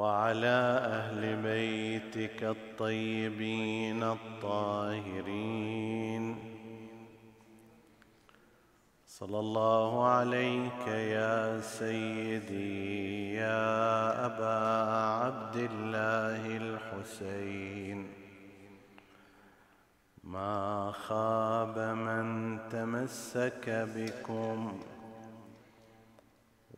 وعلى أهل بيتك الطيبين الطاهرين. صلى الله عليك يا سيدي يا أبا عبد الله الحسين. ما خاب من تمسك بكم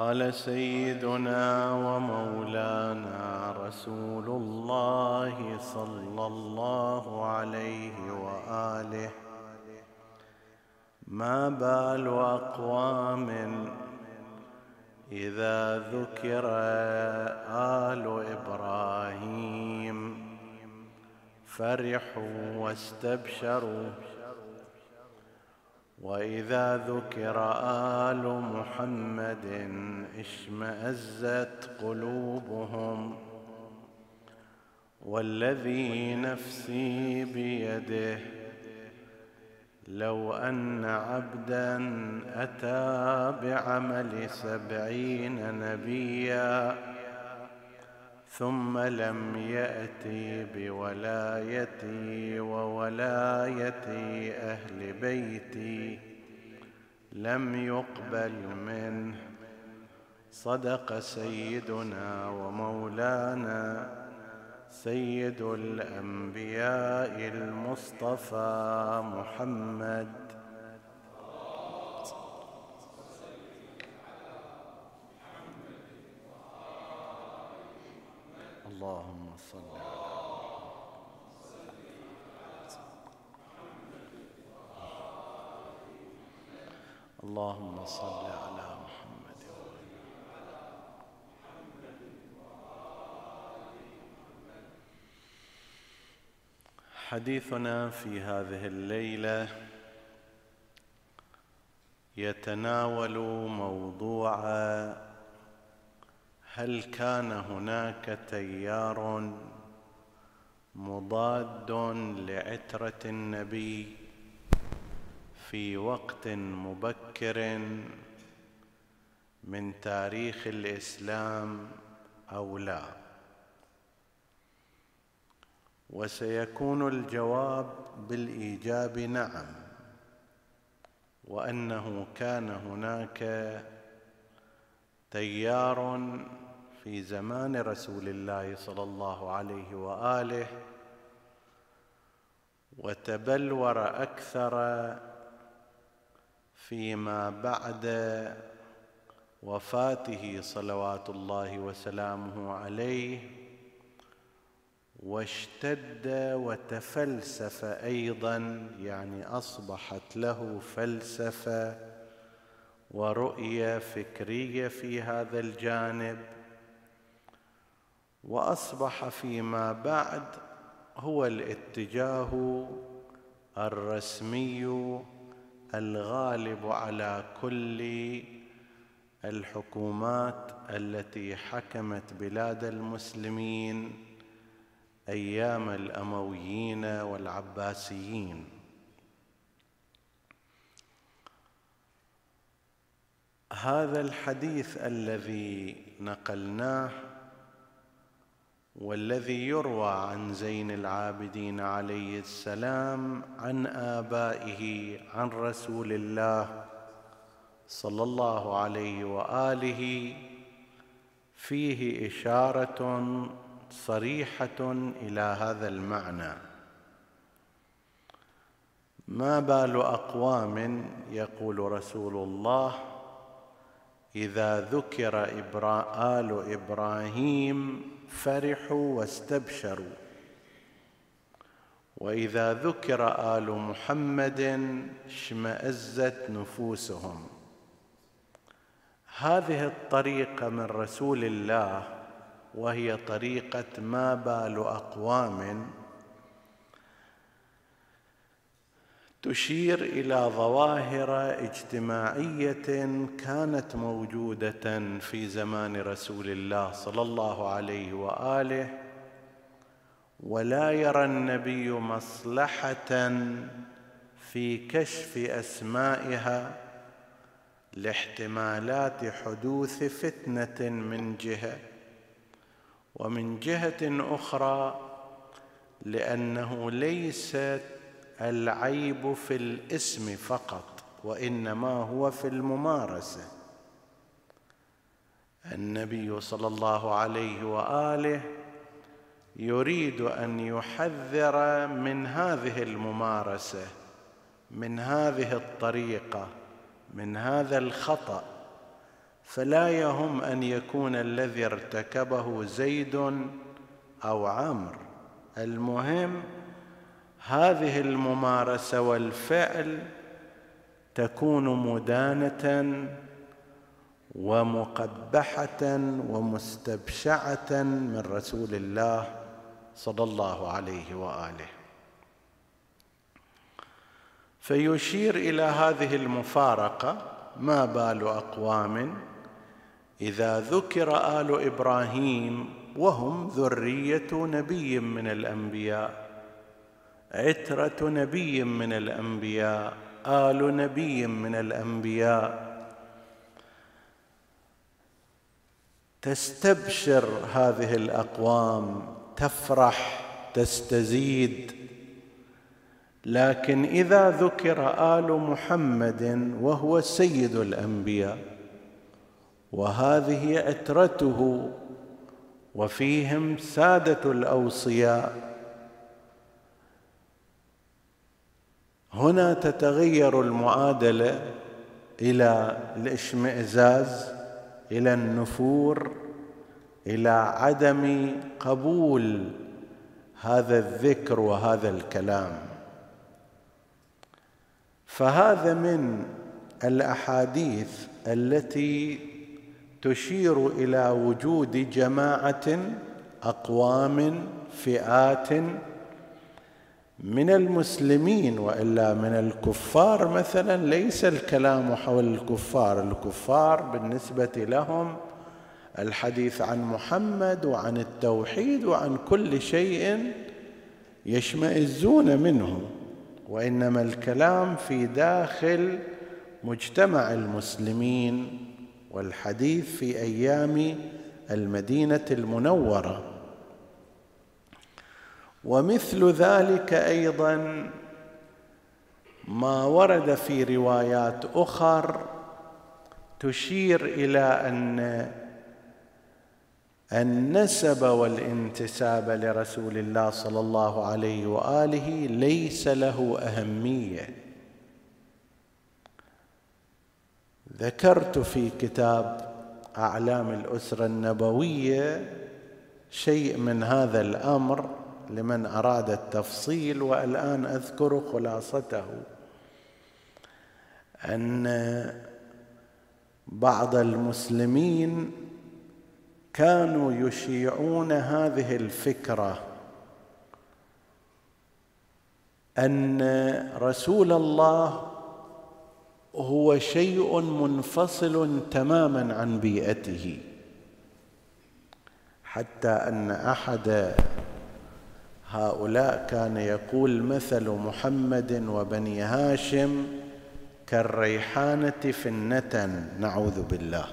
قال سيدنا ومولانا رسول الله صلى الله عليه وآله. ما بال أقوام إذا ذكر آل إبراهيم؟ فرحوا واستبشروا وإذا ذكر آل محمد اشمأزت قلوبهم والذي نفسي بيده لو أن عبدا أتى بعمل سبعين نبيا ثم لم يأتي بولايتي وولاية أهل بيتي لم يقبل منه. صدق سيدنا ومولانا سيد الأنبياء المصطفى محمد. اللهم صل على اللهم صل على محمد حديثنا في هذه الليلة يتناول موضوع هل كان هناك تيار مضاد لعترة النبي في وقت مبكر من تاريخ الإسلام أو لا؟ وسيكون الجواب بالإيجاب نعم وأنه كان هناك تيار في زمان رسول الله صلى الله عليه وآله وتبلور أكثر فيما بعد وفاته صلوات الله وسلامه عليه واشتد وتفلسف أيضا يعني أصبحت له فلسفة ورؤيه فكرية في هذا الجانب. وأصبح فيما بعد هو الاتجاه الرسمي الغالب على كل الحكومات التي حكمت بلاد المسلمين أيام الأمويين والعباسيين. هذا الحديث الذي نقلناه والذي يروى عن زين العابدين عليه السلام عن آبائه عن رسول الله صلى الله عليه وآله فيه إشارة صريحة إلى هذا المعنى. ما بال أقوام يقول رسول الله إذا ذكر آل إبراهيم فرحوا واستبشروا. وإذا ذكر آل محمد اشمأزت نفوسهم. هذه الطريقة من رسول الله وهي طريقة ما بال أقوام تشير إلى ظواهر اجتماعية كانت موجودة في زمان رسول الله صلى الله عليه وآله ولا يرى النبي مصلحة في كشف أسمائها لاحتمالات حدوث فتنة من جهة ومن جهة أخرى لأنه ليست العيب في الاسم فقط وإنما هو في الممارسة. النبي صلى الله عليه وآله يريد أن يحذر من هذه الممارسة من هذه الطريقة من هذا الخطأ. فلا يهم أن يكون الذي ارتكبه زيد أو عمرو. المهم هذه الممارسة والفعل تكون مدانة ومقبحة ومستبشعة من رسول الله صلى الله عليه وآله. فيشير إلى هذه المفارقة ما بال أقوام إذا ذكر آل إبراهيم وهم ذرية نبي من الأنبياء. عترة نبي من الأنبياء آل نبي من الأنبياء. تستبشر هذه الأقوام تفرح تستزيد. لكن إذا ذكر آل محمد وهو سيد الأنبياء وهذه عترته وفيهم سادة الأوصياء. هنا تتغير المعادلة إلى الإشمئزاز إلى النفور إلى عدم قبول هذا الذكر وهذا الكلام. فهذا من الأحاديث التي تشير إلى وجود جماعة أقوام فئات من المسلمين وإلا من الكفار مثلا ليس الكلام حول الكفار. الكفار بالنسبة لهم الحديث عن محمد وعن التوحيد وعن كل شيء يشمئزون منه وإنما الكلام في داخل مجتمع المسلمين والحديث في أيام المدينة المنورة. ومثل ذلك أيضا ما ورد في روايات أخر تشير إلى أن النسب والانتساب لرسول الله صلى الله عليه وآله ليس له أهمية. ذكرت في كتاب أعلام الأسرة النبوية شيء من هذا الأمر لمن أراد التفصيل والآن أذكر خلاصته. أن بعض المسلمين كانوا يشيعون هذه الفكرة. أن رسول الله هو شيء منفصل تماما عن بيئته. حتى أن أحد هؤلاء كان يقول مثل محمد وبني هاشم كالريحانة في النتن نعوذ بالله.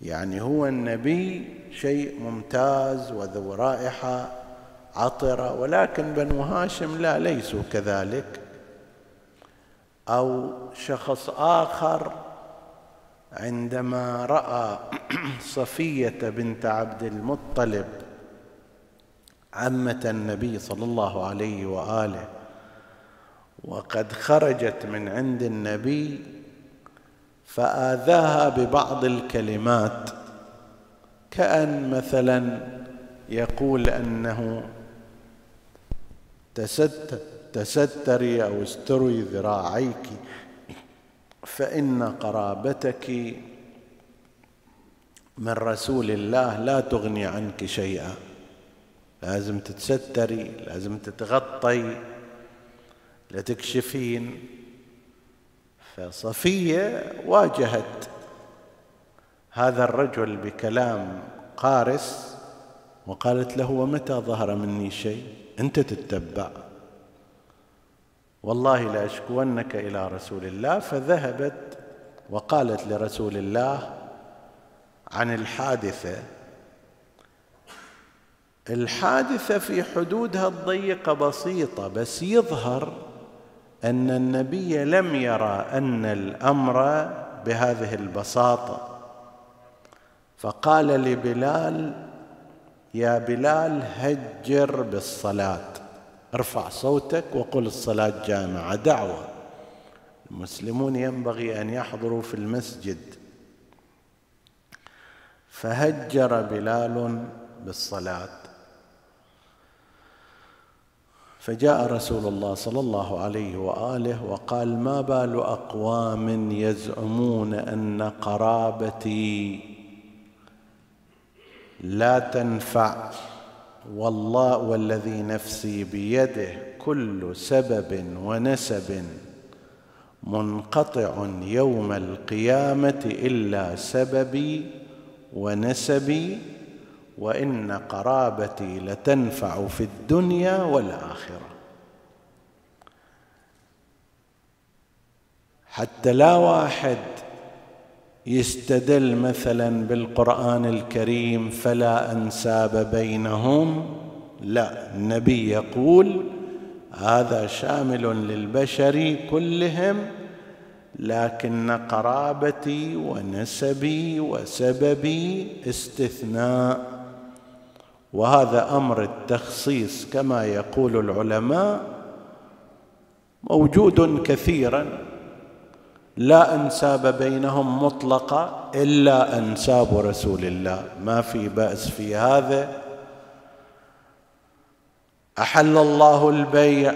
يعني هو النبي شيء ممتاز وذو رائحة عطرة ولكن بنو هاشم لا ليسوا كذلك. أو شخص آخر عندما رأى صفية بنت عبد المطلب عمه النبي صلى الله عليه وآله. وقد خرجت من عند النبي فآذاها ببعض الكلمات كأن مثلا يقول أنه تستري أو استري ذراعيك فإن قرابتك من رسول الله لا تغني عنك شيئا. لازم تتستري لازم تتغطي لا تكشفين. فصفية واجهت هذا الرجل بكلام قارس وقالت له ومتى ظهر مني شيء؟ أنت تتبع. والله لاشكونك إلى رسول الله. فذهبت وقالت لرسول الله عن الحادثة الحادثة في حدودها الضيقة بسيطة بس يظهر أن النبي لم يرى أن الأمر بهذه البساطة. فقال لبلال يا بلال هجر بالصلاة. ارفع صوتك وقل الصلاة جامعة دعوة. المسلمون ينبغي أن يحضروا في المسجد. فهجر بلال بالصلاة. فجاء رسول الله صلى الله عليه وآله وقال ما بال أقوام يزعمون أن قرابتي لا تنفع والله والذي نفسي بيده كل سبب ونسب منقطع يوم القيامة إلا سببي ونسبي وإن قرابتي لتنفع في الدنيا والآخرة. حتى لا واحد يستدل مثلا بالقرآن الكريم فلا أنساب بينهم. لا النبي يقول هذا شامل للبشر كلهم لكن قرابتي ونسبي وسببي استثناء. وهذا أمر التخصيص كما يقول العلماء موجود كثيرا. لا أنساب بينهم مطلقة إلا أنساب رسول الله. ما في بأس في هذا. أحل الله البيع.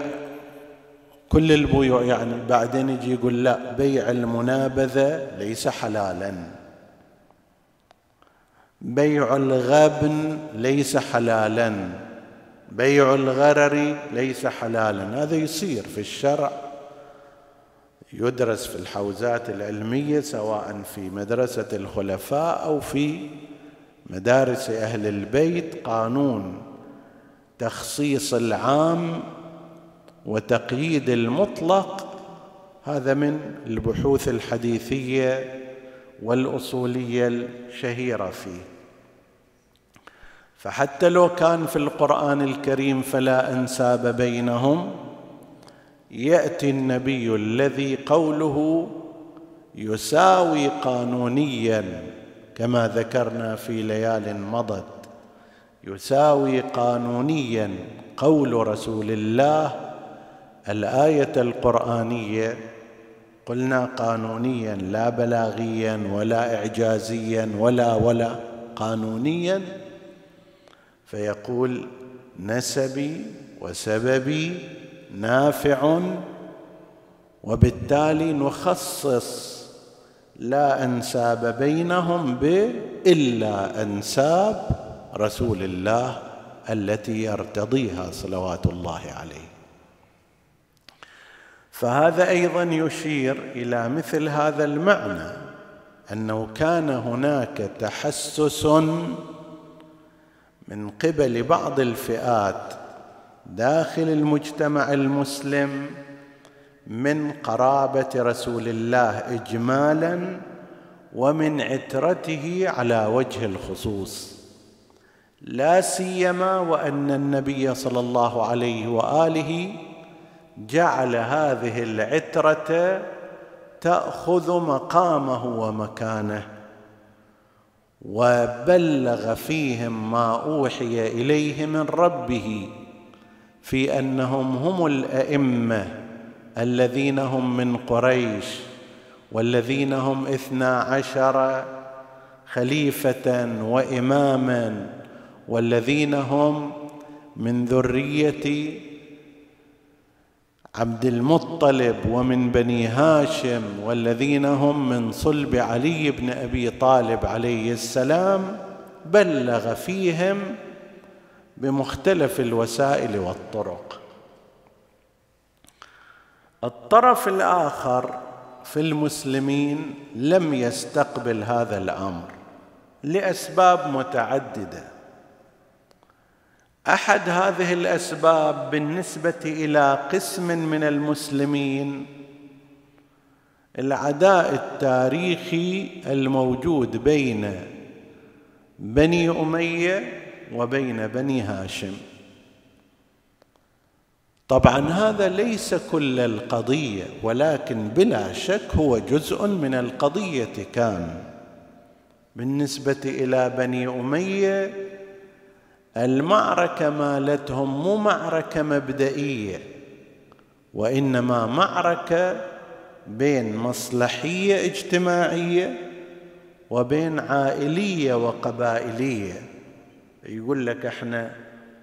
كل البيوع يعني بعدين يجي يقول لا بيع المنابذة ليس حلالا. بيع الغبن ليس حلالا. بيع الغرر ليس حلالا. هذا يصير في الشرع. يدرس في الحوزات العلمية سواء في مدرسة الخلفاء أو في مدارس أهل البيت قانون تخصيص العام وتقييد المطلق. هذا من البحوث الحديثية والأصولية الشهيرة فيه. فحتى لو كان في القرآن الكريم فلا أنساب بينهم يأتي النبي الذي قوله يساوي قانونيا كما ذكرنا في ليال مضت يساوي قانونيا قول رسول الله الآية القرآنية قلنا قانونيا لا بلاغيا ولا اعجازيا ولا ولا قانونيا فيقول نسبي وسببي نافع وبالتالي نخصص لا أنساب بينهم إلا أنساب رسول الله التي يرتضيها صلوات الله عليه. فهذا أيضا يشير إلى مثل هذا المعنى أنه كان هناك تحسس من قبل بعض الفئات داخل المجتمع المسلم من قرابة رسول الله اجمالا ومن عترته على وجه الخصوص. لا سيما وأن النبي صلى الله عليه وآله جعل هذه العترة تأخذ مقامه ومكانه. وبلغ فيهم ما أوحي إليه من ربه في أنهم هم الأئمة الذين هم من قريش والذين هم اثنا عشر خليفة وإماما والذين هم من ذرية عبد المطلب ومن بني هاشم والذين هم من صلب علي بن أبي طالب عليه السلام بلغ فيهم بمختلف الوسائل والطرق. الطرف الآخر في المسلمين لم يستقبل هذا الأمر لأسباب متعددة. أحد هذه الأسباب بالنسبة إلى قسم من المسلمين العداء التاريخي الموجود بين بني أمية وبين بني هاشم. طبعا هذا ليس كل القضية ولكن بلا شك هو جزء من القضية كان. بالنسبة إلى بني أمية المعركة مالتهم مو معركة مبدئية وإنما معركة بين مصلحية اجتماعية وبين عائلية وقبائلية. يقول لك إحنا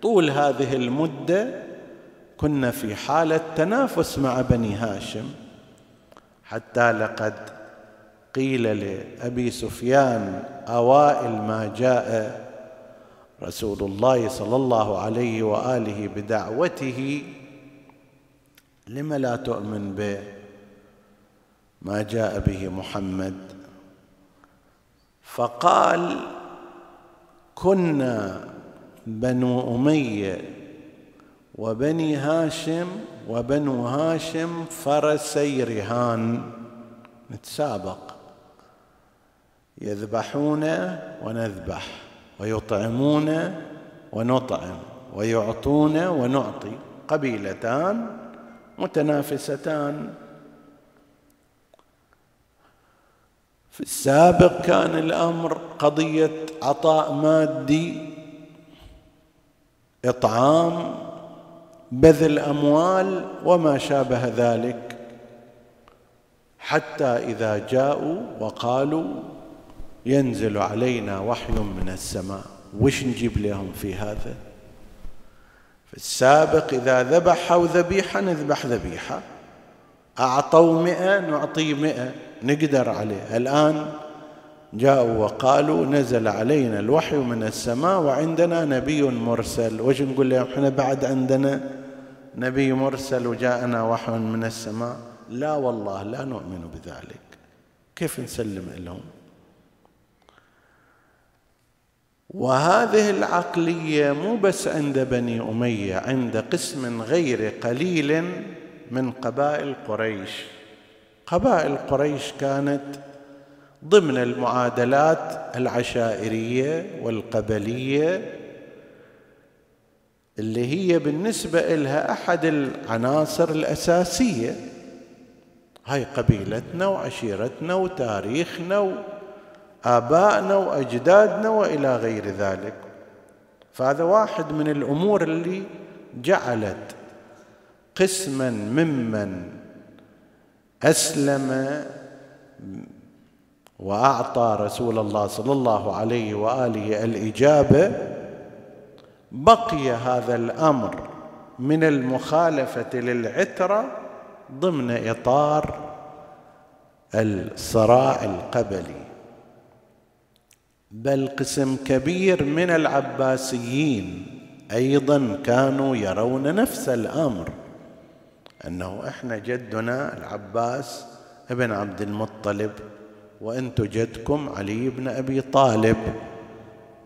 طول هذه المدة كنا في حالة تنافس مع بني هاشم حتى لقد قيل لأبي سفيان أوائل ما جاء رسول الله صلى الله عليه وآله بدعوته لم لا تؤمن به ما جاء به محمد؟ فقال كنا بنو أمية وبني هاشم وبنو هاشم فرسي رهان نتسابق. يذبحون ونذبح. ويطعمون ونطعم ويعطون ونعطي قبيلتان متنافستان. في السابق كان الأمر قضية عطاء مادي إطعام بذل أموال وما شابه ذلك حتى إذا جاءوا وقالوا ينزل علينا وحي من السماء. وش نجيب لهم في هذا؟ في السابق إذا ذبحوا ذبيحة نذبح ذبيحة. أعطوا مئة نعطي مئة. نقدر عليه. الآن جاءوا وقالوا نزل علينا الوحي من السماء وعندنا نبي مرسل. وش نقول لهم؟ إحنا بعد عندنا نبي مرسل وجاءنا وحي من السماء. لا والله لا نؤمن بذلك. كيف نسلم لهم؟ وهذه العقلية مو بس عند بني أمية عند قسم غير قليل من قبائل قريش. قبائل قريش كانت ضمن المعادلات العشائرية والقبلية اللي هي بالنسبة لها أحد العناصر الأساسية. هاي قبيلتنا وعشيرتنا وتاريخنا آبائنا وأجدادنا وإلى غير ذلك. فهذا واحد من الأمور اللي جعلت قسما ممن أسلم وأعطى رسول الله صلى الله عليه وآله الإجابة بقي هذا الأمر من المخالفة للعترة ضمن إطار الصراع القبلي. بل قسم كبير من العباسيين أيضا كانوا يرون نفس الأمر أنه إحنا جدنا العباس ابن عبد المطلب وأنتم جدكم علي بن أبي طالب.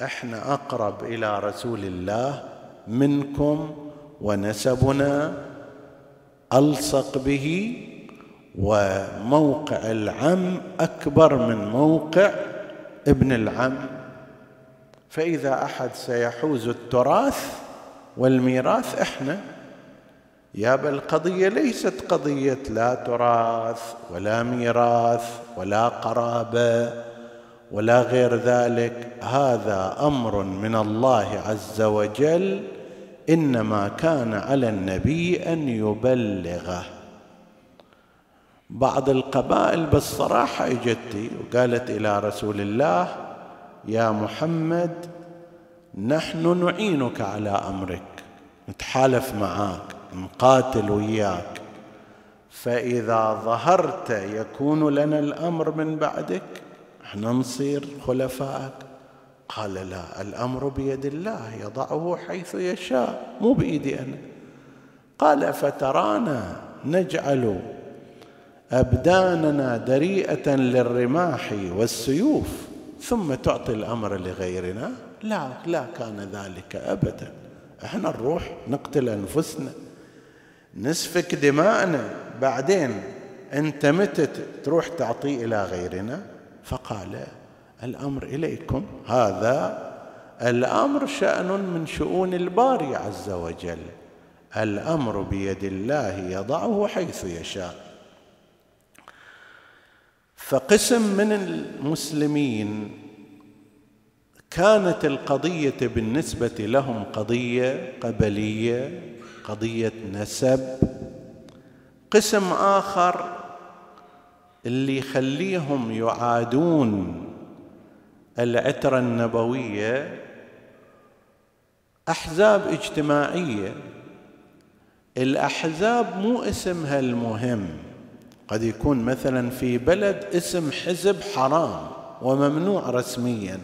إحنا أقرب إلى رسول الله منكم ونسبنا ألصق به وموقع العم أكبر من موقع ابن العم فإذا أحد سيحوز التراث والميراث إحنا يا بل القضية ليست قضية لا تراث ولا ميراث ولا قرابة ولا غير ذلك. هذا أمر من الله عز وجل إنما كان على النبي أن يبلغه. بعض القبائل بالصراحة اجت وقالت إلى رسول الله يا محمد نحن نعينك على أمرك نتحالف معاك نقاتل وياك فإذا ظهرت يكون لنا الأمر من بعدك إحنا نصير خلفائك. قال لا الأمر بيد الله يضعه حيث يشاء مو بإيدي أنا. قال فترانا نجعل أبداننا دريئة للرماح والسيوف ثم تعطي الأمر لغيرنا؟ لا لا كان ذلك أبدا. إحنا نروح نقتل أنفسنا نسفك دماءنا بعدين أنت متى تروح تعطي إلى غيرنا؟ فقال الأمر إليكم. هذا الأمر شأن من شؤون الباري عز وجل. الأمر بيد الله يضعه حيث يشاء. فقسم من المسلمين كانت القضية بالنسبة لهم قضية قبلية قضية نسب. قسم آخر اللي يخليهم يعادون العترة النبوية أحزاب اجتماعية. الأحزاب مو اسمها المهم. قد يكون مثلا في بلد اسم حزب حرام وممنوع رسميا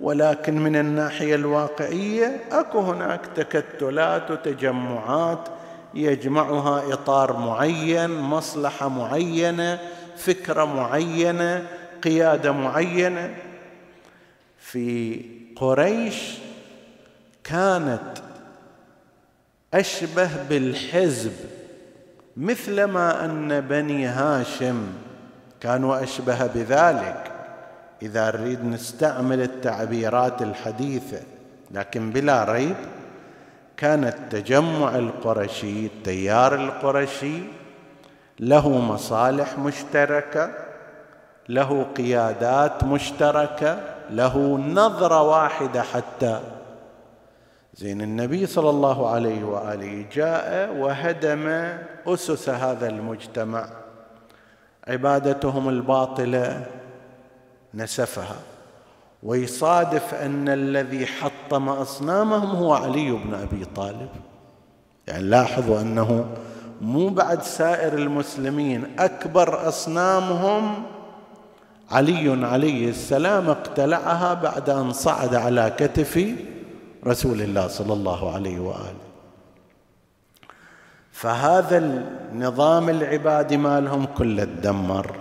ولكن من الناحية الواقعية أكو هناك تكتلات وتجمعات يجمعها إطار معين مصلحة معينة فكرة معينة قيادة معينة. في قريش كانت أشبه بالحزب مثلما أن بني هاشم كانوا أشبه بذلك. إذا نريد نستعمل التعبيرات الحديثة لكن بلا ريب كان التجمع القرشي التيار القرشي له مصالح مشتركة له قيادات مشتركة له نظرة واحدة حتى زين النبي صلى الله عليه وآله جاء وهدم أسس هذا المجتمع. عبادتهم الباطلة نسفها. ويصادف أن الذي حطم أصنامهم هو علي بن أبي طالب. يعني لاحظوا أنه مو بعد سائر المسلمين أكبر أصنامهم علي عليه السلام اقتلعها بعد أن صعد على كتف رسول الله صلى الله عليه وآله. فهذا النظام العبادي مالهم كله تدمر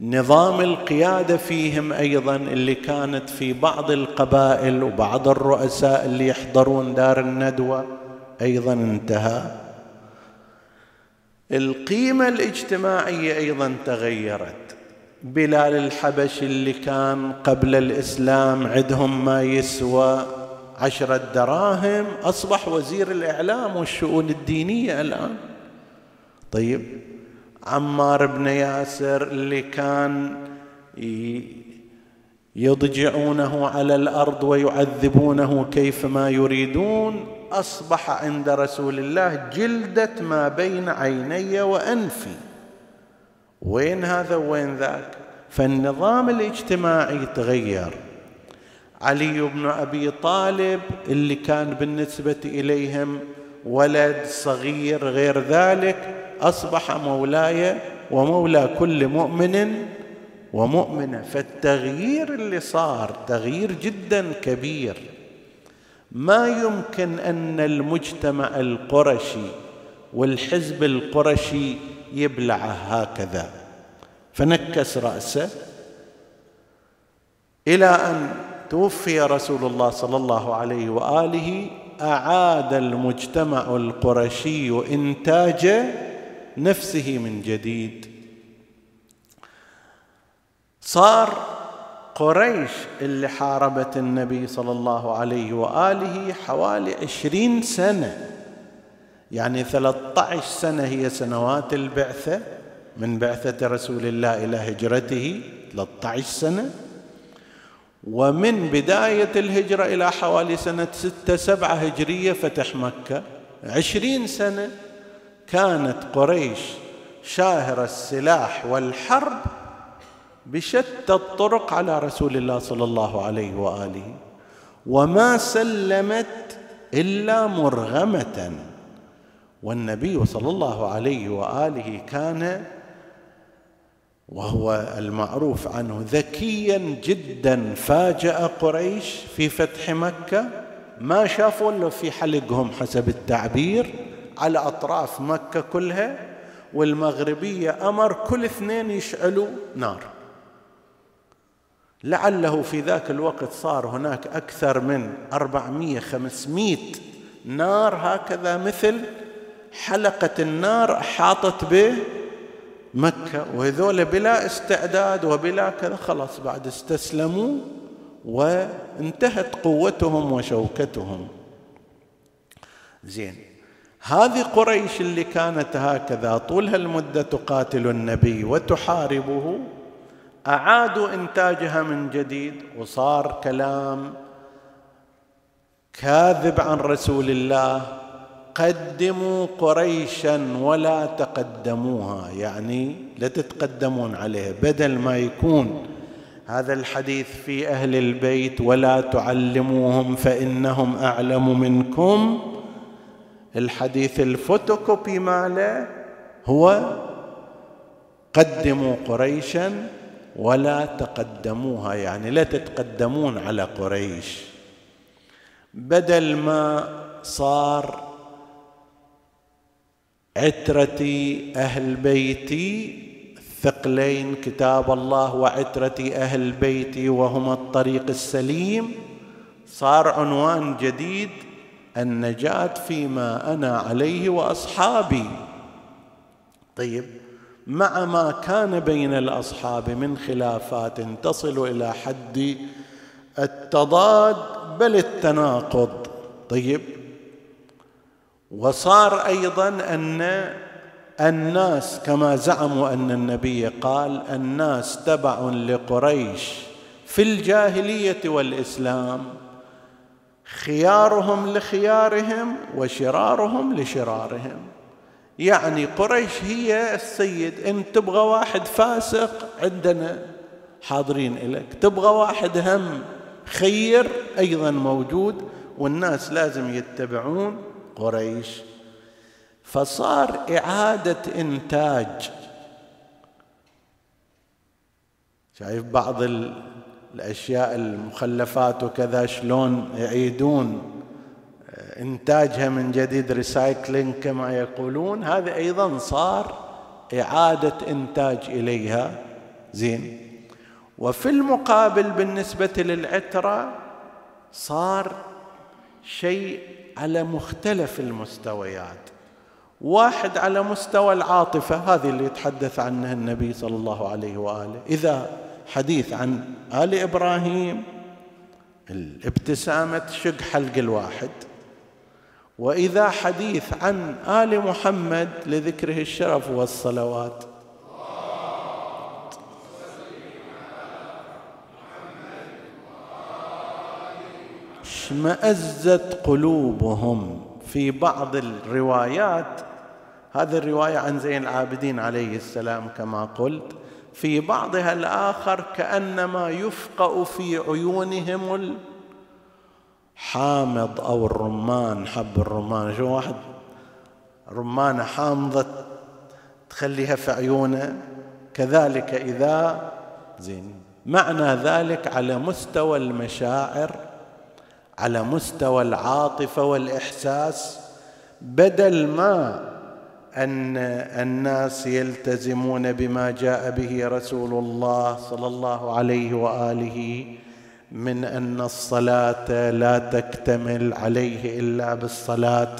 نظام القيادة فيهم أيضا اللي كانت في بعض القبائل وبعض الرؤساء اللي يحضرون دار الندوة أيضا انتهى. القيمة الاجتماعية أيضا تغيرت. بلال الحبش اللي كان قبل الإسلام عندهم ما يسوى عشرة دراهم أصبح وزير الإعلام والشؤون الدينية الآن. طيب عمار بن ياسر اللي كان يضجعونه على الأرض ويعذبونه كيفما يريدون أصبح عند رسول الله جلدة ما بين عيني وأنفي. وين هذا وين ذاك؟ فالنظام الاجتماعي تغير. علي بن أبي طالب اللي كان بالنسبة إليهم ولد صغير غير ذلك أصبح مولاي ومولى كل مؤمن ومؤمنة. فالتغيير اللي صار تغيير جدا كبير. ما يمكن أن المجتمع القرشي والحزب القرشي يبلعه هكذا. فنكس رأسه إلى أن توفي رسول الله صلى الله عليه وآله أعاد المجتمع القرشي إنتاج نفسه من جديد. صار قريش اللي حاربت النبي صلى الله عليه وآله حوالي عشرين سنة. يعني ثلاثة عشر سنة هي سنوات البعثة من بعثة رسول الله إلى هجرته ثلاثة عشر سنة. ومن بداية الهجرة إلى حوالي سنة ستة سبعة هجرية فتح مكة. عشرين سنة كانت قريش شاهر السلاح والحرب بشتى الطرق على رسول الله صلى الله عليه وآله. وما سلمت إلا مرغمة. والنبي صلى الله عليه وآله كان وهو المعروف عنه ذكيا جدا فاجأ قريش في فتح مكة ما شافوا إلا في حلقهم حسب التعبير على أطراف مكة كلها والمغربية أمر كل اثنين يشعلوا نار. لعله في ذاك الوقت صار هناك أكثر من 400 500 نار هكذا مثل حلقة النار أحاطت به مكة وهذول بلا استعداد وبلا كذا خلاص بعد استسلموا وانتهت قوتهم وشوكتهم. زين. هذه قريش اللي كانت هكذا طول هالمدة تقاتل النبي وتحاربه أعادوا إنتاجها من جديد وصار كلام كاذب عن رسول الله قدموا قريشا ولا تقدموها. يعني لا تتقدمون عليها بدل ما يكون هذا الحديث في أهل البيت ولا تعلموهم فإنهم أعلم منكم. الحديث الفوتوكوبي ماله هو قدموا قريشا ولا تقدموها. يعني لا تتقدمون على قريش. بدل ما صار عترتي أهل بيتي الثقلين كتاب الله وعترتي أهل بيتي وهما الطريق السليم. صار عنوان جديد النجاة فيما أنا عليه وأصحابي. طيب مع ما كان بين الأصحاب من خلافات تصل إلى حد التضاد بل التناقض. طيب وصار أيضا ان الناس كما زعموا أن النبي قال الناس تبع لقريش في الجاهلية والإسلام. خيارهم لخيارهم وشرارهم لشرارهم. يعني قريش هي السيد إن تبغى واحد فاسق عندنا حاضرين لك تبغى واحد هم خير أيضا موجود والناس لازم يتبعون قريش فصار إعادة إنتاج. شايف بعض الأشياء المخلفات وكذا شلون يعيدون آه، إنتاجها من جديد ريسايكلينج كما يقولون. هذا أيضا صار إعادة إنتاج إليها. زين. وفي المقابل بالنسبة للعترة صار شيء على مختلف المستويات. واحد على مستوى العاطفة هذه اللي يتحدث عنها النبي صلى الله عليه وآله. إذا حديث عن آل إبراهيم الابتسامة تشق حلق الواحد. وإذا حديث عن آل محمد لذكره الشرف والصلوات اشمأزت قلوبهم في بعض الروايات. هذه الرواية عن زين العابدين عليه السلام كما قلت. في بعضها الآخر كأنما يفقأ في عيونهم الحامض أو الرمان. حب الرمان. شو واحد؟ رمانة حامضة تخليها في عيونه. كذلك إذا زين معنى ذلك على مستوى المشاعر على مستوى العاطفة والإحساس بدل ما أن الناس يلتزمون بما جاء به رسول الله صلى الله عليه وآله من أن الصلاة لا تكتمل عليه إلا بالصلاة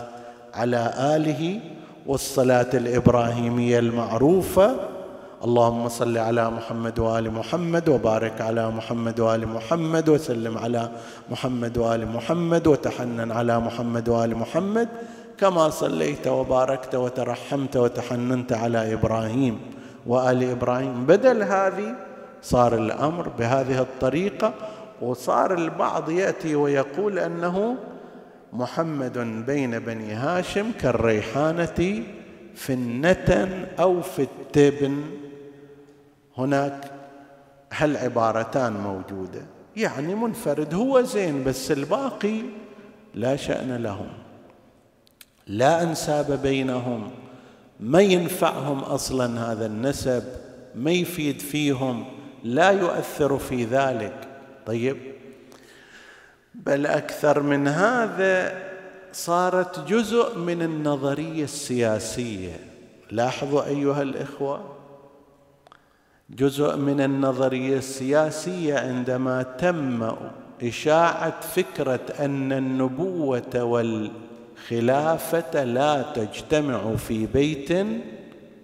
على آله والصلاة الإبراهيمية المعروفة اللهم صل على محمد وآل محمد وبارك على محمد وآل محمد وسلم على محمد وآل محمد وتحنن على محمد وآل محمد كما صليت وباركت وترحمت وتحننت على إبراهيم وآل إبراهيم. بدل هذه صار الأمر بهذه الطريقة وصار البعض يأتي ويقول أنه محمد بين بني هاشم كالريحانة في النتن أو في التبن. هناك هالعبارتان موجودة. يعني منفرد هو زين بس الباقي لا شأن لهم. لا أنساب بينهم ما ينفعهم أصلا هذا النسب ما يفيد فيهم لا يؤثر في ذلك. طيب بل أكثر من هذا صارت جزء من النظرية السياسية. لاحظوا أيها الإخوة جزء من النظرية السياسية عندما تم إشاعة فكرة أن النبوة والخلافة لا تجتمع في بيت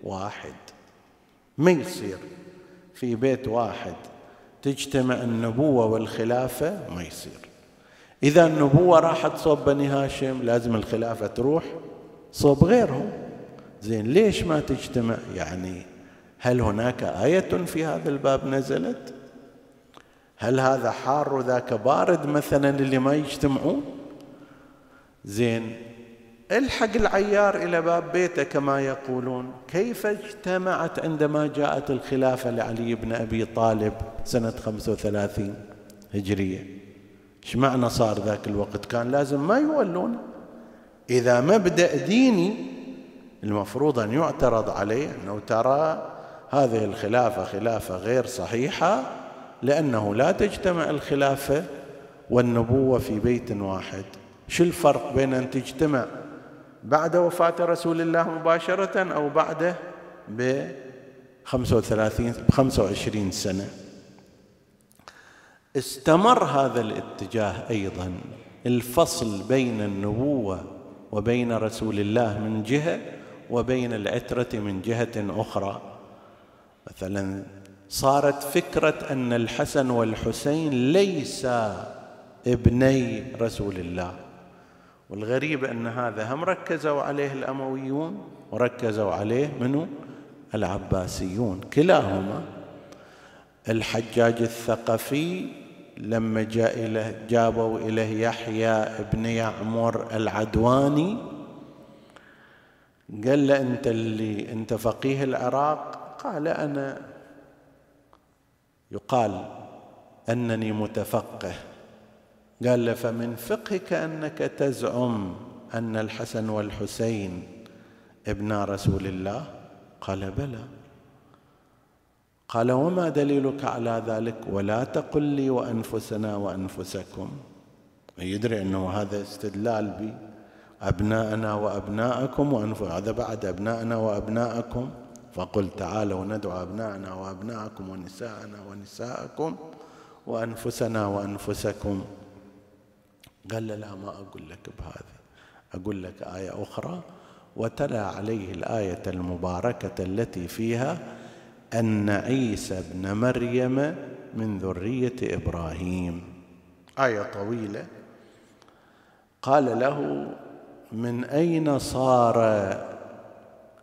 واحد. ما يصير في بيت واحد؟ تجتمع النبوة والخلافة؟ ما يصير. إذا النبوة راحت صوب بني هاشم لازم الخلافة تروح صوب غيرهم. زين ليش ما تجتمع؟ يعني هل هناك آية في هذا الباب نزلت؟ هل هذا حار وذاك بارد مثلا اللي ما يجتمعون؟ زين الحق العيار إلى باب بيته كما يقولون. كيف اجتمعت عندما جاءت الخلافة لعلي بن أبي طالب سنة 35 هجرية؟ إيش معنى صار ذاك الوقت؟ كان لازم ما يولون. إذا مبدأ ديني المفروض أن يعترض عليه أنه ترى هذه الخلافة خلافة غير صحيحة لأنه لا تجتمع الخلافة والنبوة في بيت واحد. شو الفرق بين أن تجتمع بعد وفاة رسول الله مباشرة أو بعده ب 35 ب 25 سنة؟ استمر هذا الاتجاه أيضا. الفصل بين النبوة وبين رسول الله من جهة وبين العترة من جهة أخرى. مثلا صارت فكرة أن الحسن والحسين ليسا ابني رسول الله. والغريب أن هذا هم ركزوا عليه الأمويون وركزوا عليه منو؟ العباسيون كلاهما. الحجاج الثقفي لما جاء إليه جابوا إليه يحيى ابن يعمر العدواني قال له أنت اللي أنت فقيه العراق؟ قال أنا يقال أنني متفقه. قال له فمن فقهك أنك تزعم أن الحسن والحسين ابنا رسول الله؟ قال بلى. قال وما دليلك على ذلك؟ ولا تقل لي وأنفسنا وأنفسكم. يدري أنه هذا استدلال بأبناءنا وأبناءكم وانف هذا بعد أبناءنا وأبناءكم. فقل تعالوا ندعو أبناءنا وأبناءكم ونساءنا ونساءكم وأنفسنا وأنفسكم. قال لا ما أقول لك بهذا أقول لك آية أخرى. وتلا عليه الآية المباركة التي فيها أن عيسى ابن مريم من ذرية إبراهيم. آية طويلة. قال له من أين صار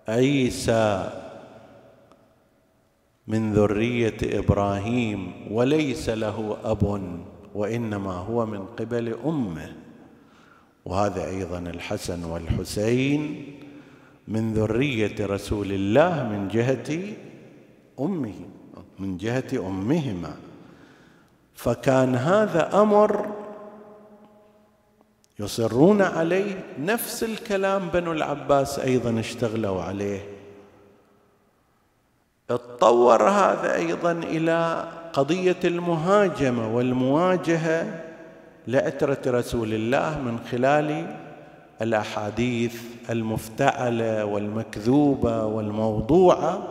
عيسى من ذرية إبراهيم وليس له أب وإنما هو من قبل أمه. وهذا أيضا الحسن والحسين من ذرية رسول الله من جهة أمه من جهة أمهما. فكان هذا أمر يصرون عليه نفس الكلام بنو العباس أيضا اشتغلوا عليه. اتطور هذا أيضا إلى قضية المهاجمة والمواجهة لعتره رسول الله من خلال الأحاديث المفتعلة والمكذوبة والموضوعة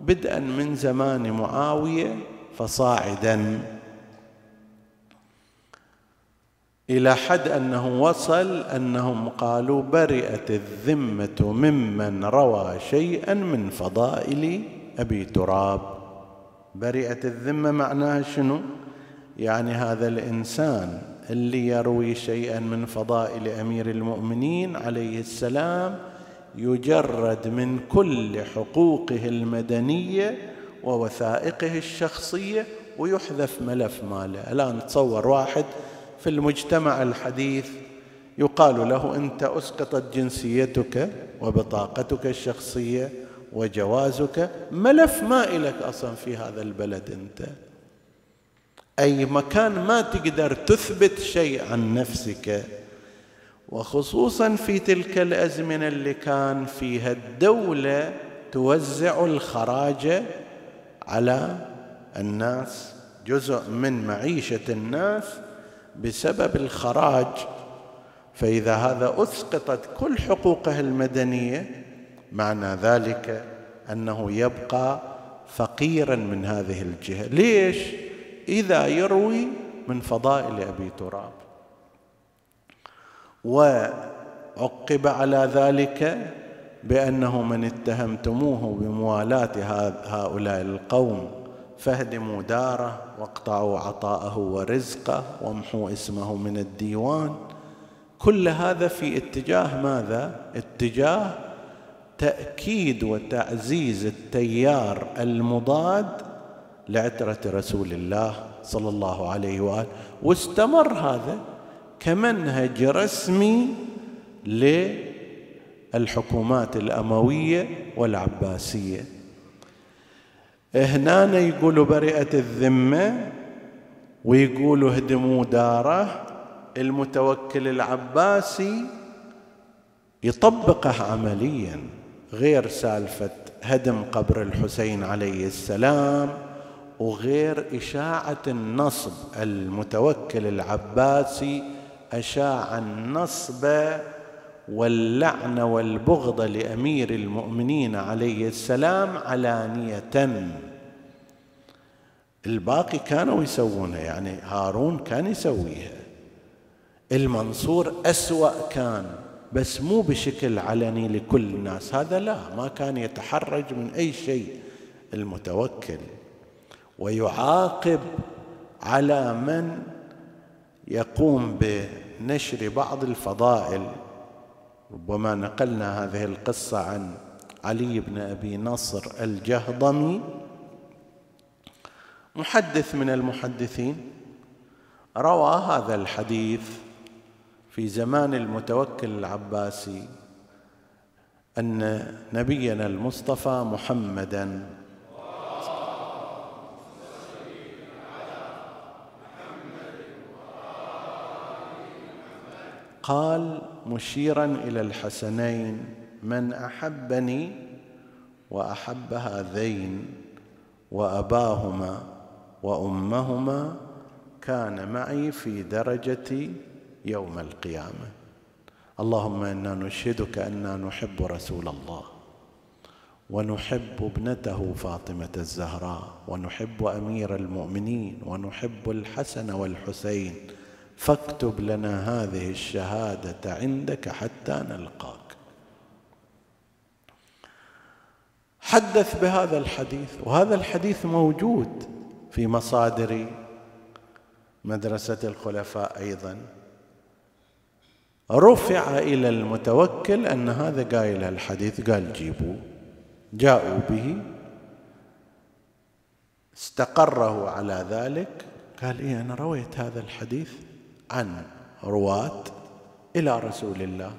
بدءا من زمان معاوية فصاعدا. إلى حد أنه وصل أنهم قالوا برئت الذمة ممن روى شيئا من فضائل أبي تراب. برئت الذمة معناها شنو؟ يعني هذا الإنسان اللي يروي شيئا من فضائل أمير المؤمنين عليه السلام يجرد من كل حقوقه المدنية ووثائقه الشخصية ويحذف ملف ماله. الآن تصور واحد في المجتمع الحديث يقال له أنت أسقطت جنسيتك وبطاقتك الشخصية وجوازك ملف ما إلك أصلا في هذا البلد أنت. أي مكان ما تقدر تثبت شيء عن نفسك. وخصوصا في تلك الأزمنة اللي كان فيها الدولة توزع الخراج على الناس جزء من معيشة الناس بسبب الخراج. فإذا هذا أسقطت كل حقوقه المدنية معنى ذلك أنه يبقى فقيرا من هذه الجهة. ليش؟ إذا يروي من فضائل أبي تراب. وعقب على ذلك بأنه من اتهمتموه بموالاة هؤلاء القوم فاهدموا داره واقطعوا عطاءه ورزقه وامحوا اسمه من الديوان. كل هذا في اتجاه ماذا؟ اتجاه تأكيد وتعزيز التيار المضاد لعترة رسول الله صلى الله عليه وآله. واستمر هذا كمنهج رسمي للحكومات الأموية والعباسية. هنا يقولوا برئت الذمة ويقولوا هدموا دارة. المتوكل العباسي يطبقه عمليا. غير سالفة هدم قبر الحسين عليه السلام وغير إشاعة النصب المتوكل العباسي أشاع النصب واللعن والبغض لأمير المؤمنين عليه السلام علانية. الباقي كانوا يسوونها يعني هارون كان يسويها. المنصور أسوأ كان. بس مو بشكل علني لكل الناس. هذا لا ما كان يتحرج من أي شيء. المتوكل ويعاقب على من يقوم بنشر بعض الفضائل. ربما نقلنا هذه القصة عن علي بن أبي نصر الجهضمي محدث من المحدثين روى هذا الحديث في زمان المتوكل العباسي أن نبينا المصطفى محمدا. قال مشيرا إلى الحسنين من أحبني وأحب هذين وأباهما وأمهما كان معي في درجتي يوم القيامة. اللهم إنا نشهدك أنا نحب رسول الله ونحب ابنته فاطمة الزهراء ونحب أمير المؤمنين ونحب الحسن والحسين. فاكتب لنا هذه الشهادة عندك حتى نلقاك. حدث بهذا الحديث وهذا الحديث موجود في مصادر مدرسة الخلفاء أيضا. رفع إلى المتوكل أن هذا قايل الحديث قال جيبوه جاءوا به. استقره على ذلك. قال إيه أنا رويت هذا الحديث عن رواة إلى رسول الله.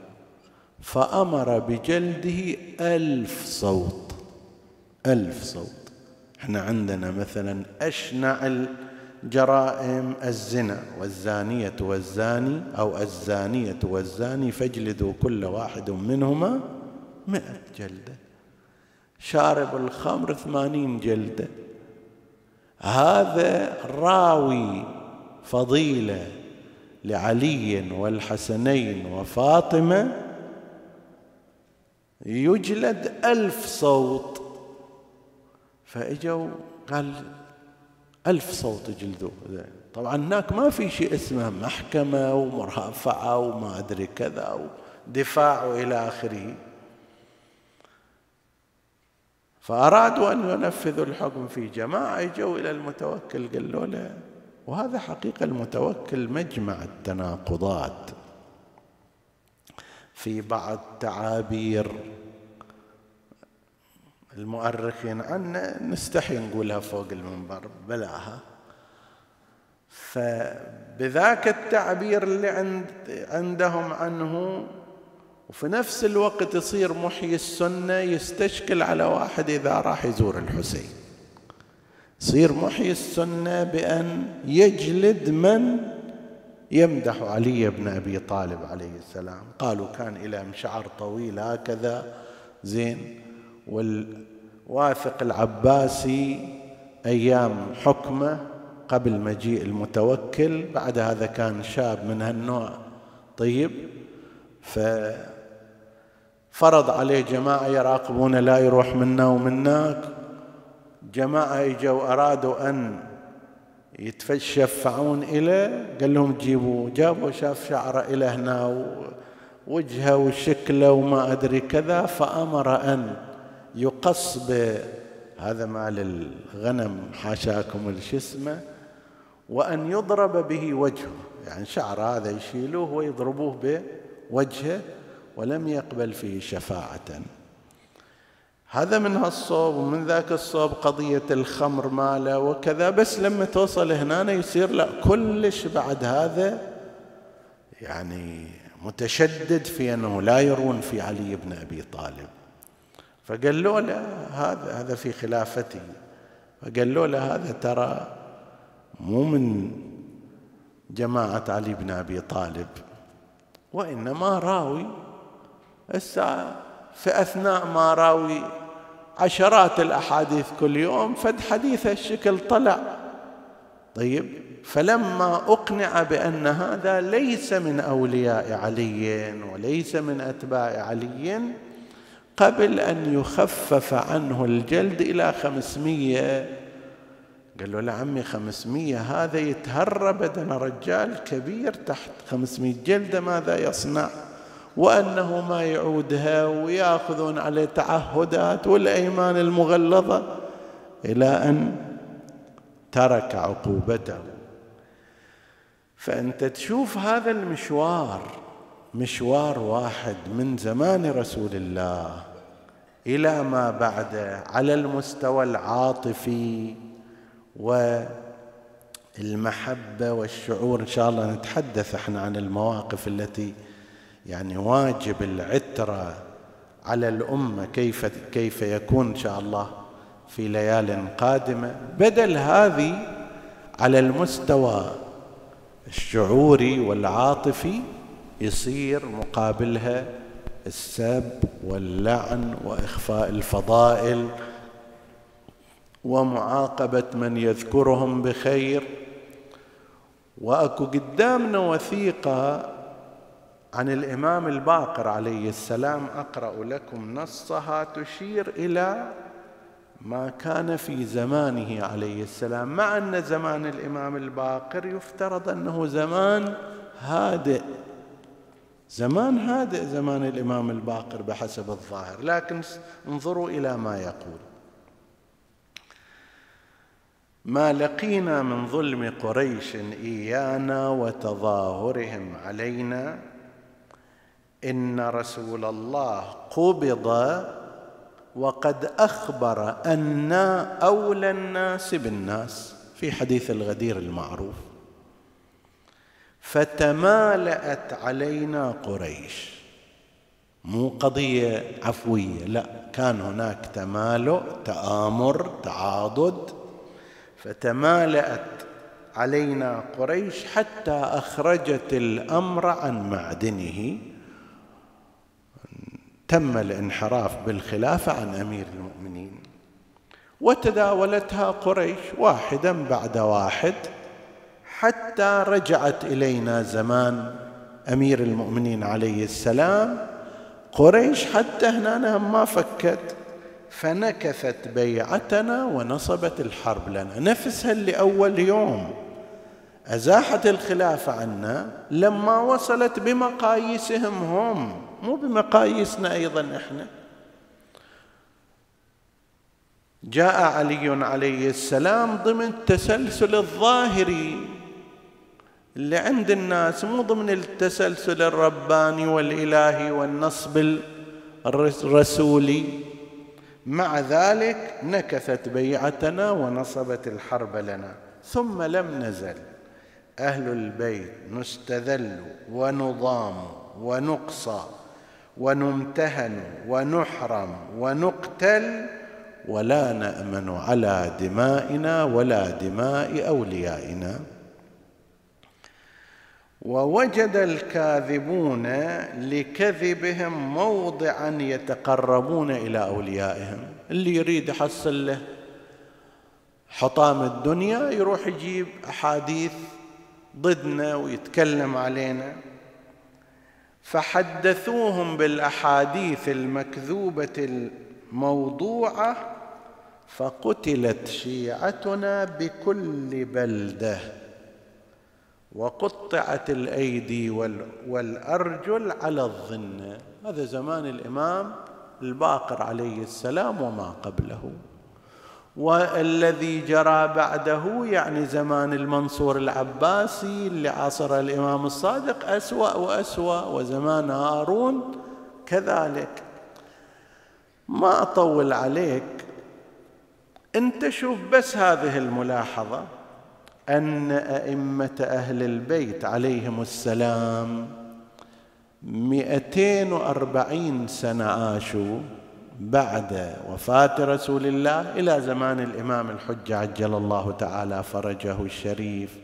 فأمر بجلده ألف صوت. ألف صوت. إحنا عندنا مثلا أشنع الجرائم الزنا والزانية والزاني أو الزانية والزاني فاجلدوا كل واحد منهما مئة جلدة. شارب الخمر ثمانين جلدة. هذا راوي فضيلة لعلي والحسنين وفاطمة. يجلد ألف صوت. فإجوا قال ألف صوت جلدوه طبعا هناك ما في شيء اسمه محكمة ومرافعة وما أدري كذا ودفاع وإلى آخره. فأرادوا أن ينفذوا الحكم في جماعة إجوا إلى المتوكل قالوا له وهذا حقيقة المتوكل مجمع التناقضات في بعض تعابير المؤرخين عنا نستحي نقولها فوق المنبر بلاها. فبذاك التعبير اللي عند عندهم عنه وفي نفس الوقت يصير محيي السنة يستشكل على واحد إذا راح يزور الحسين. يصير محيي السنة بأن يجلد من يمدح علي بن أبي طالب عليه السلام. قالوا كان إلى شعر طويل هكذا زين والواثق العباسي أيام حكمه قبل مجيء المتوكل. بعد هذا كان شاب من هالنوع. طيب ففرض عليه جماعة يراقبون لا يروح منا ومناك. جماعة إجوا أرادوا أن يتشفعون إليه قال لهم جيبوا جابوا شاف شعره إلى هنا وجهه وشكله وما أدري كذا فأمر أن يقص بهذا مال الغنم حاشاكم الشسمة وأن يضرب به وجهه. يعني شعر هذا يشيلوه ويضربوه بوجهه ولم يقبل فيه شفاعة. هذا من هالصوب ومن ذاك الصوب قضية الخمر ماله وكذا. بس لما توصل هنا يصير لا كلش بعد هذا يعني متشدد في أنه لا يرون في علي بن أبي طالب. فقال له لا هذا هذا في خلافته. فقال له لا هذا ترى مو من جماعة علي بن أبي طالب وإنما راوي الساعة في أثناء ما راوي عشرات الأحاديث كل يوم فد حديث الشكل طلع. طيب فلما أقنع بأن هذا ليس من أولياء علي وليس من أتباع علي قبل أن يخفف عنه الجلد إلى خمسمية. قال له لعمي خمسمية هذا يتهرى بدن رجال كبير تحت خمسمية جلدة ماذا يصنع؟ وأنه ما يعودها ويأخذون عليه تعهدات والأيمان المغلظة إلى أن ترك عقوبته. فأنت تشوف هذا المشوار مشوار واحد من زمان رسول الله. إلى ما بعده على المستوى العاطفي والمحبة والشعور. إن شاء الله نتحدث إحنا عن المواقف التي يعني واجب العترة على الأمة كيف كيف يكون إن شاء الله في ليال قادمة. بدل هذه على المستوى الشعوري والعاطفي يصير مقابلها السب واللعن وإخفاء الفضائل ومعاقبة من يذكرهم بخير. وأكو قدامنا وثيقة عن الإمام الباقر عليه السلام أقرأ لكم نصها تشير إلى ما كان في زمانه عليه السلام. مع أن زمان الإمام الباقر يفترض أنه زمان هادئ. زمان هادئ زمان الإمام الباقر بحسب الظاهر لكن انظروا إلى ما يقول. ما لقينا من ظلم قريش إيانا وتظاهرهم علينا إن رسول الله قبض وقد أخبر أنا أولى الناس بالناس في حديث الغدير المعروف. فتمالأت علينا قريش. مو قضية عفوية لا كان هناك تمالؤ تآمر تعاضد. فتمالأت علينا قريش حتى أخرجت الأمر عن معدنه. تم الانحراف بالخلافة عن أمير المؤمنين. وتداولتها قريش واحدا بعد واحد. حتى رجعت إلينا زمان أمير المؤمنين عليه السلام. قريش حتى هنا ما فكت فنكثت بيعتنا ونصبت الحرب لنا. نفسها اللي أول يوم أزاحت الخلافه عنا لما وصلت بمقاييسهم هم مو بمقاييسنا أيضا إحنا. جاء علي عليه السلام ضمن التسلسل الظاهري اللي عند الناس مو ضمن التسلسل الرباني والإلهي والنصب الرسولي. مع ذلك نكثت بيعتنا ونصبت الحرب لنا ثم لم نزل. أهل البيت نستذل ونضام ونقصى ونمتهن ونحرم ونقتل ولا نأمن على دمائنا ولا دماء أوليائنا. ووجد الكاذبون لكذبهم موضعا يتقربون إلى أوليائهم. اللي يريد يحصل له حطام الدنيا يروح يجيب أحاديث ضدنا ويتكلم علينا. فحدثوهم بالأحاديث المكذوبة الموضوعة فقتلت شيعتنا بكل بلدة. وقطعت الأيدي والأرجل على الظن. هذا زمان الإمام الباقر عليه السلام وما قبله. والذي جرى بعده يعني زمان المنصور العباسي اللي عاصر الإمام الصادق أسوأ وأسوأ وزمان هارون كذلك. ما أطول عليك انت شوف بس هذه الملاحظة. أن أئمة أهل البيت عليهم السلام مئتين وأربعين سنة عاشوا بعد وفاة رسول الله إلى زمان الإمام الحجة عجل الله تعالى فرجه الشريف.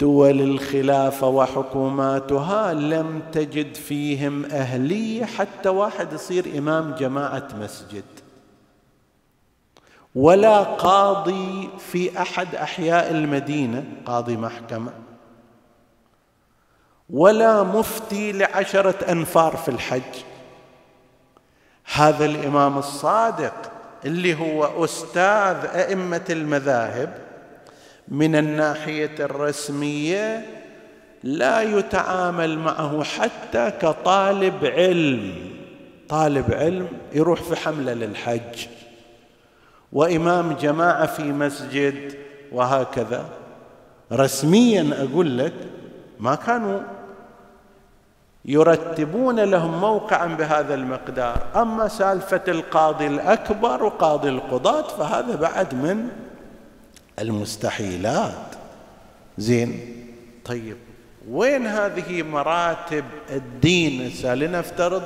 دول الخلافه وحكوماتها لم تجد فيهم أهلية حتى واحد يصير إمام جماعة مسجد. ولا قاضي في أحد أحياء المدينة قاضي محكمة ولا مفتي لعشرة أنفار في الحج. هذا الإمام الصادق اللي هو أستاذ أئمة المذاهب من الناحية الرسمية لا يتعامل معه حتى كطالب علم. طالب علم يروح في حملة للحج. وإمام جماعة في مسجد وهكذا. رسميا أقول لك ما كانوا يرتبون لهم موقعا بهذا المقدار. أما سالفة القاضي الأكبر وقاضي القضاة فهذا بعد من المستحيلات. زين. طيب وين هذه مراتب الدين؟ لنفترض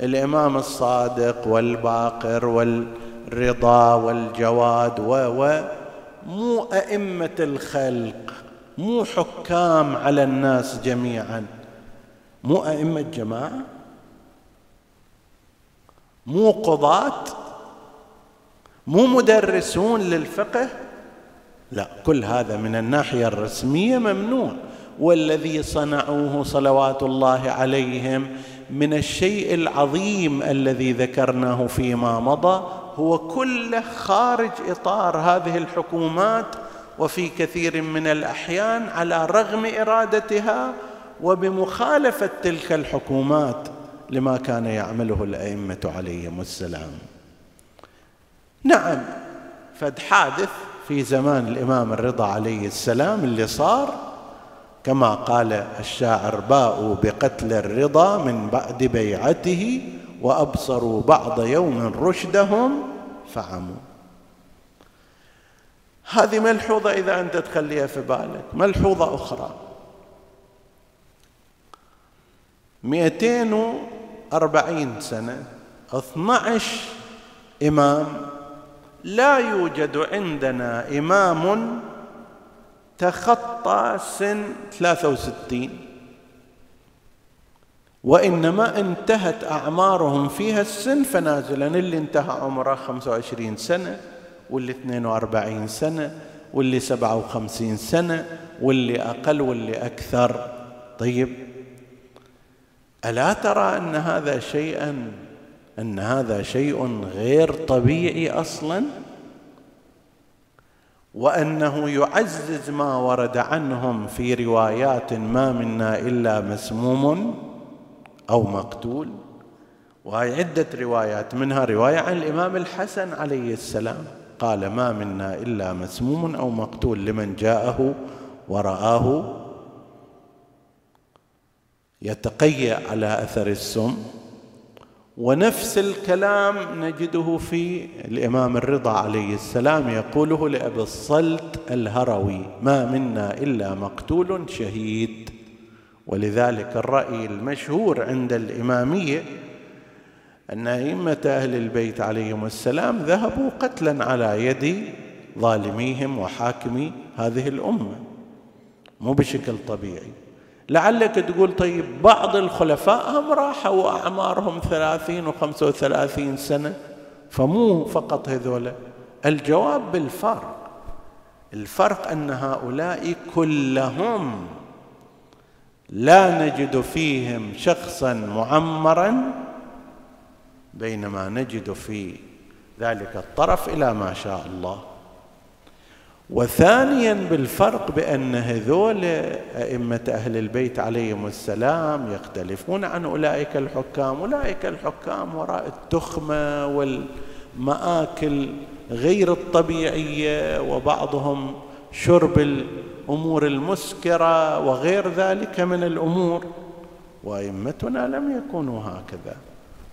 الإمام الصادق والباقر والرضا والجواد و مو أئمة الخلق مو حكام على الناس جميعا. مو أئمة جماعة مو قضاة مو مدرسون للفقه. لا كل هذا من الناحية الرسمية ممنوع. والذي صنعوه صلوات الله عليهم من الشيء العظيم الذي ذكرناه فيما مضى هو كله خارج إطار هذه الحكومات وفي كثير من الأحيان على رغم إرادتها وبمخالفة تلك الحكومات لما كان يعمله الأئمة عليهم السلام. نعم فد حادث في زمان الإمام الرضا عليه السلام اللي صار كما قال الشاعر باءوا بقتل الرضا من بعد بيعته وأبصروا بعض يوم رشدهم فعموا. هذه ملحوظة إذا أنت تخليها في بالك. ملحوظة أخرى. مئتين وأربعين سنة اثنى عشر إمام لا يوجد عندنا إمام تخطى سن ثلاثة وستين. وإنما انتهت أعمارهم فيها السن فنازلا اللي انتهى عمره خمسة وعشرين سنة واللي اثنين وأربعين سنة واللي سبعة وخمسين سنة واللي أقل واللي أكثر. طيب ألا ترى أن هذا شيئا أن هذا شيء غير طبيعي أصلا؟ وأنه يعزز ما ورد عنهم في روايات ما منا إلا مسموم أو مقتول. وهي عدة روايات منها رواية عن الإمام الحسن عليه السلام. قال ما منا إلا مسموم أو مقتول لمن جاءه ورآه يتقيأ على أثر السم. ونفس الكلام نجده في الإمام الرضا عليه السلام يقوله لأبي الصلت الهروي ما منا إلا مقتول شهيد. ولذلك الرأي المشهور عند الإمامية أن أئمة أهل البيت عليهم السلام ذهبوا قتلا على يد ظالميهم وحاكمي هذه الأمة. مو بشكل طبيعي. لعلك تقول طيب بعض الخلفاء هم راحوا وأعمارهم ثلاثين وخمسة وثلاثين سنة فمو فقط هذولا الجواب بالفرق. الفرق أن هؤلاء كلهم لا نجد فيهم شخصا معمرا بينما نجد في ذلك الطرف إلى ما شاء الله. وثانيا بالفرق بأن هذول أئمة أهل البيت عليهم السلام يختلفون عن أولئك الحكام. أولئك الحكام وراء التخمة والمآكل غير الطبيعية وبعضهم شرب الأمور المسكرة وغير ذلك من الأمور. وأئمتنا لم يكونوا هكذا.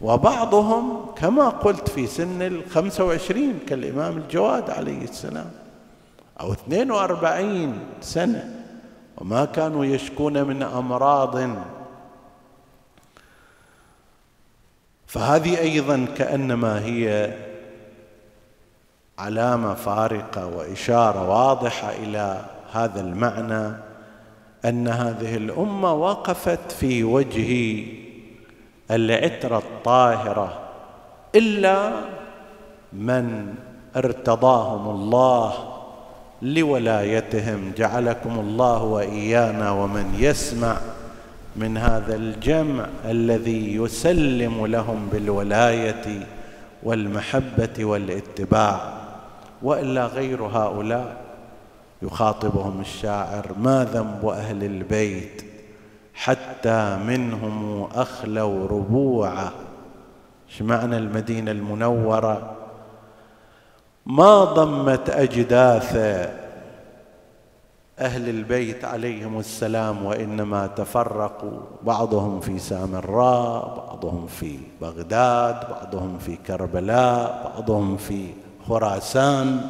وبعضهم كما قلت في سن الخمسه وعشرين كالإمام الجواد عليه السلام أو 42 سنة وما كانوا يشكون من أمراض. فهذه أيضا كأنما هي علامة فارقة وإشارة واضحة إلى هذا المعنى أن هذه الأمة وقفت في وجه العترة الطاهرة إلا من ارتضاهم الله لولايتهم. جعلكم الله وإيانا ومن يسمع من هذا الجمع الذي يسلم لهم بالولاية والمحبة والاتباع وإلا غير هؤلاء. يخاطبهم الشاعر ما ذنب أهل البيت حتى منهم أخلوا ربوعه؟ إيش معنى المدينة المنورة؟ ما ضمت أجداث أهل البيت عليهم السلام وإنما تفرقوا. بعضهم في سامراء بعضهم في بغداد بعضهم في كربلاء بعضهم في خراسان.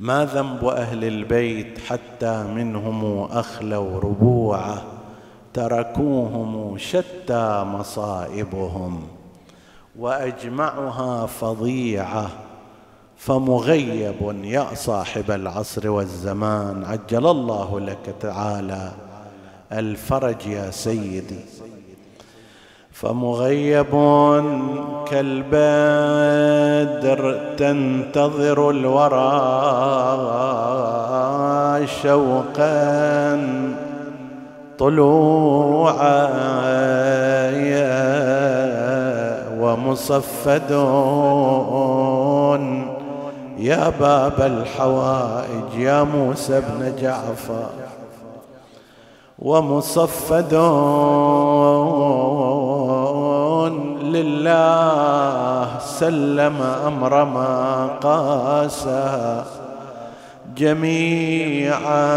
ما ذنب أهل البيت حتى منهم أخلوا ربوعه تركوهم شتى مصائبهم وأجمعها فظيعه فمغيب يا صاحب العصر والزمان عجل الله لك تعالى الفرج يا سيدي. فمغيب كالبدر تنتظر الورى شوقا طلوعا ومصفدون يا باب الحوائج يا موسى بن جعفر. ومصفدون لله سلم أمر ما قاسى جميعا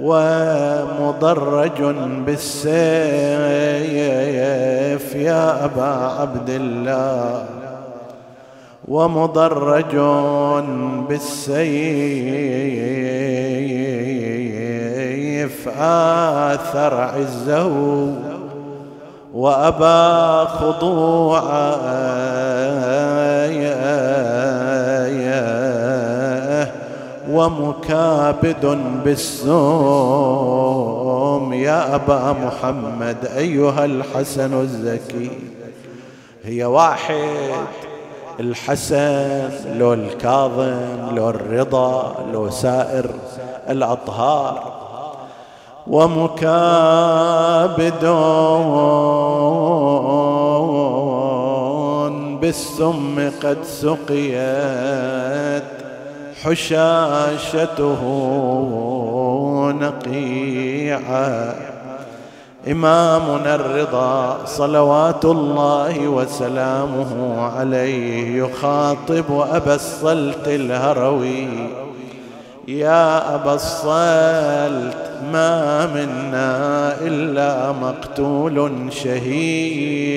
ومضرج بالسيف يا أبا عبد الله ومضرج بالسيف آثر عزه وأبى خضوعا ومكابد بالسوم يا أبا محمد أيها الحسن الزكي. هي واحد الحسن لو الكاظم لو الرضا لو سائر الأطهار. ومكابد بالسم قد سقيت حشاشته نقيعا إمامنا الرضا صلوات الله وسلامه عليه يخاطب أبا الصلت الهروي. يا أبا الصلت ما منا إلا مقتول شهيد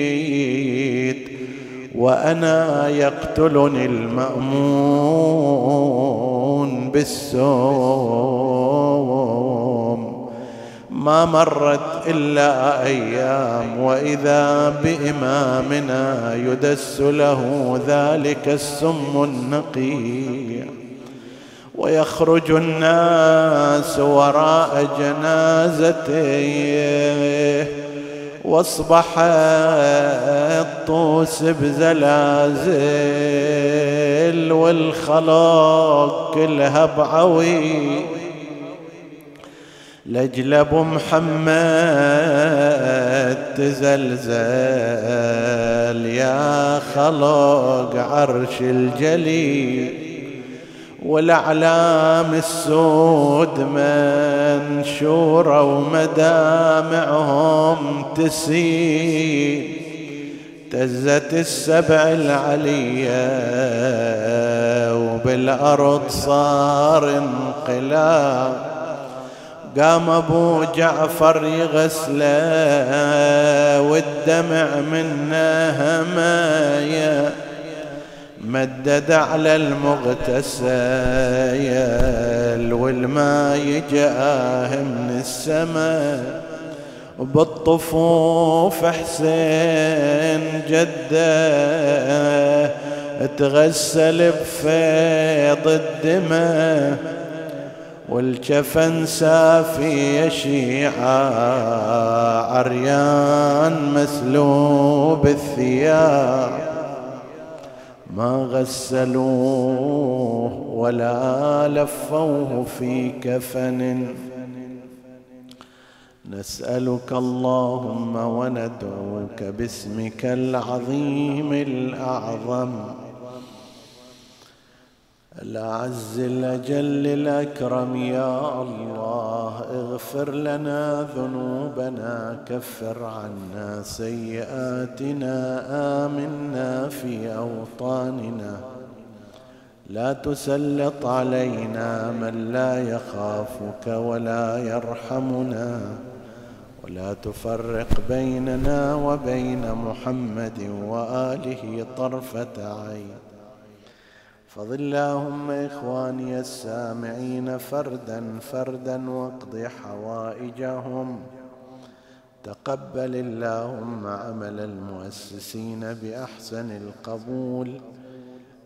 وأنا يقتلني المأمون بالسوم ما مرت إلا أيام وإذا بإمامنا يدس له ذلك السم النقي ويخرج الناس وراء جنازته واصبح الطوس بزلازل والخلق كلها بعوي. لاجل أبو محمد تزلزل يا خلق عرش الجليل. والأعلام السود منشورة ومدامعهم تسيل. تزت السبع العلية وبالأرض صار انقلاب. قام أبو جعفر يغسله والدمع منه همايه مدد على المغتسل والماء يجاه من السماء. بالطفوف حسين جدة تغسل بفيض الدماء. والجفن سافي يشيعا عريان مسلوب الثياب. ما غسلوه ولا لفوه في كفن. نسألك اللهم وندعوك باسمك العظيم الأعظم. الأعز الأجل الأكرم يا الله اغفر لنا ذنوبنا كفر عنا سيئاتنا آمنا في أوطاننا. لا تسلط علينا من لا يخافك ولا يرحمنا ولا تفرق بيننا وبين محمد وآله طرفة عين. فض اللهم إخواني السامعين فردا فردا واقض حوائجهم. تقبل اللهم عمل المؤسسين بأحسن القبول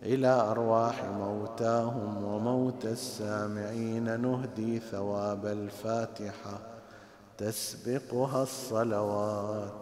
إلى أرواح موتاهم وموت السامعين. نهدي ثواب الفاتحة تسبقها الصلوات.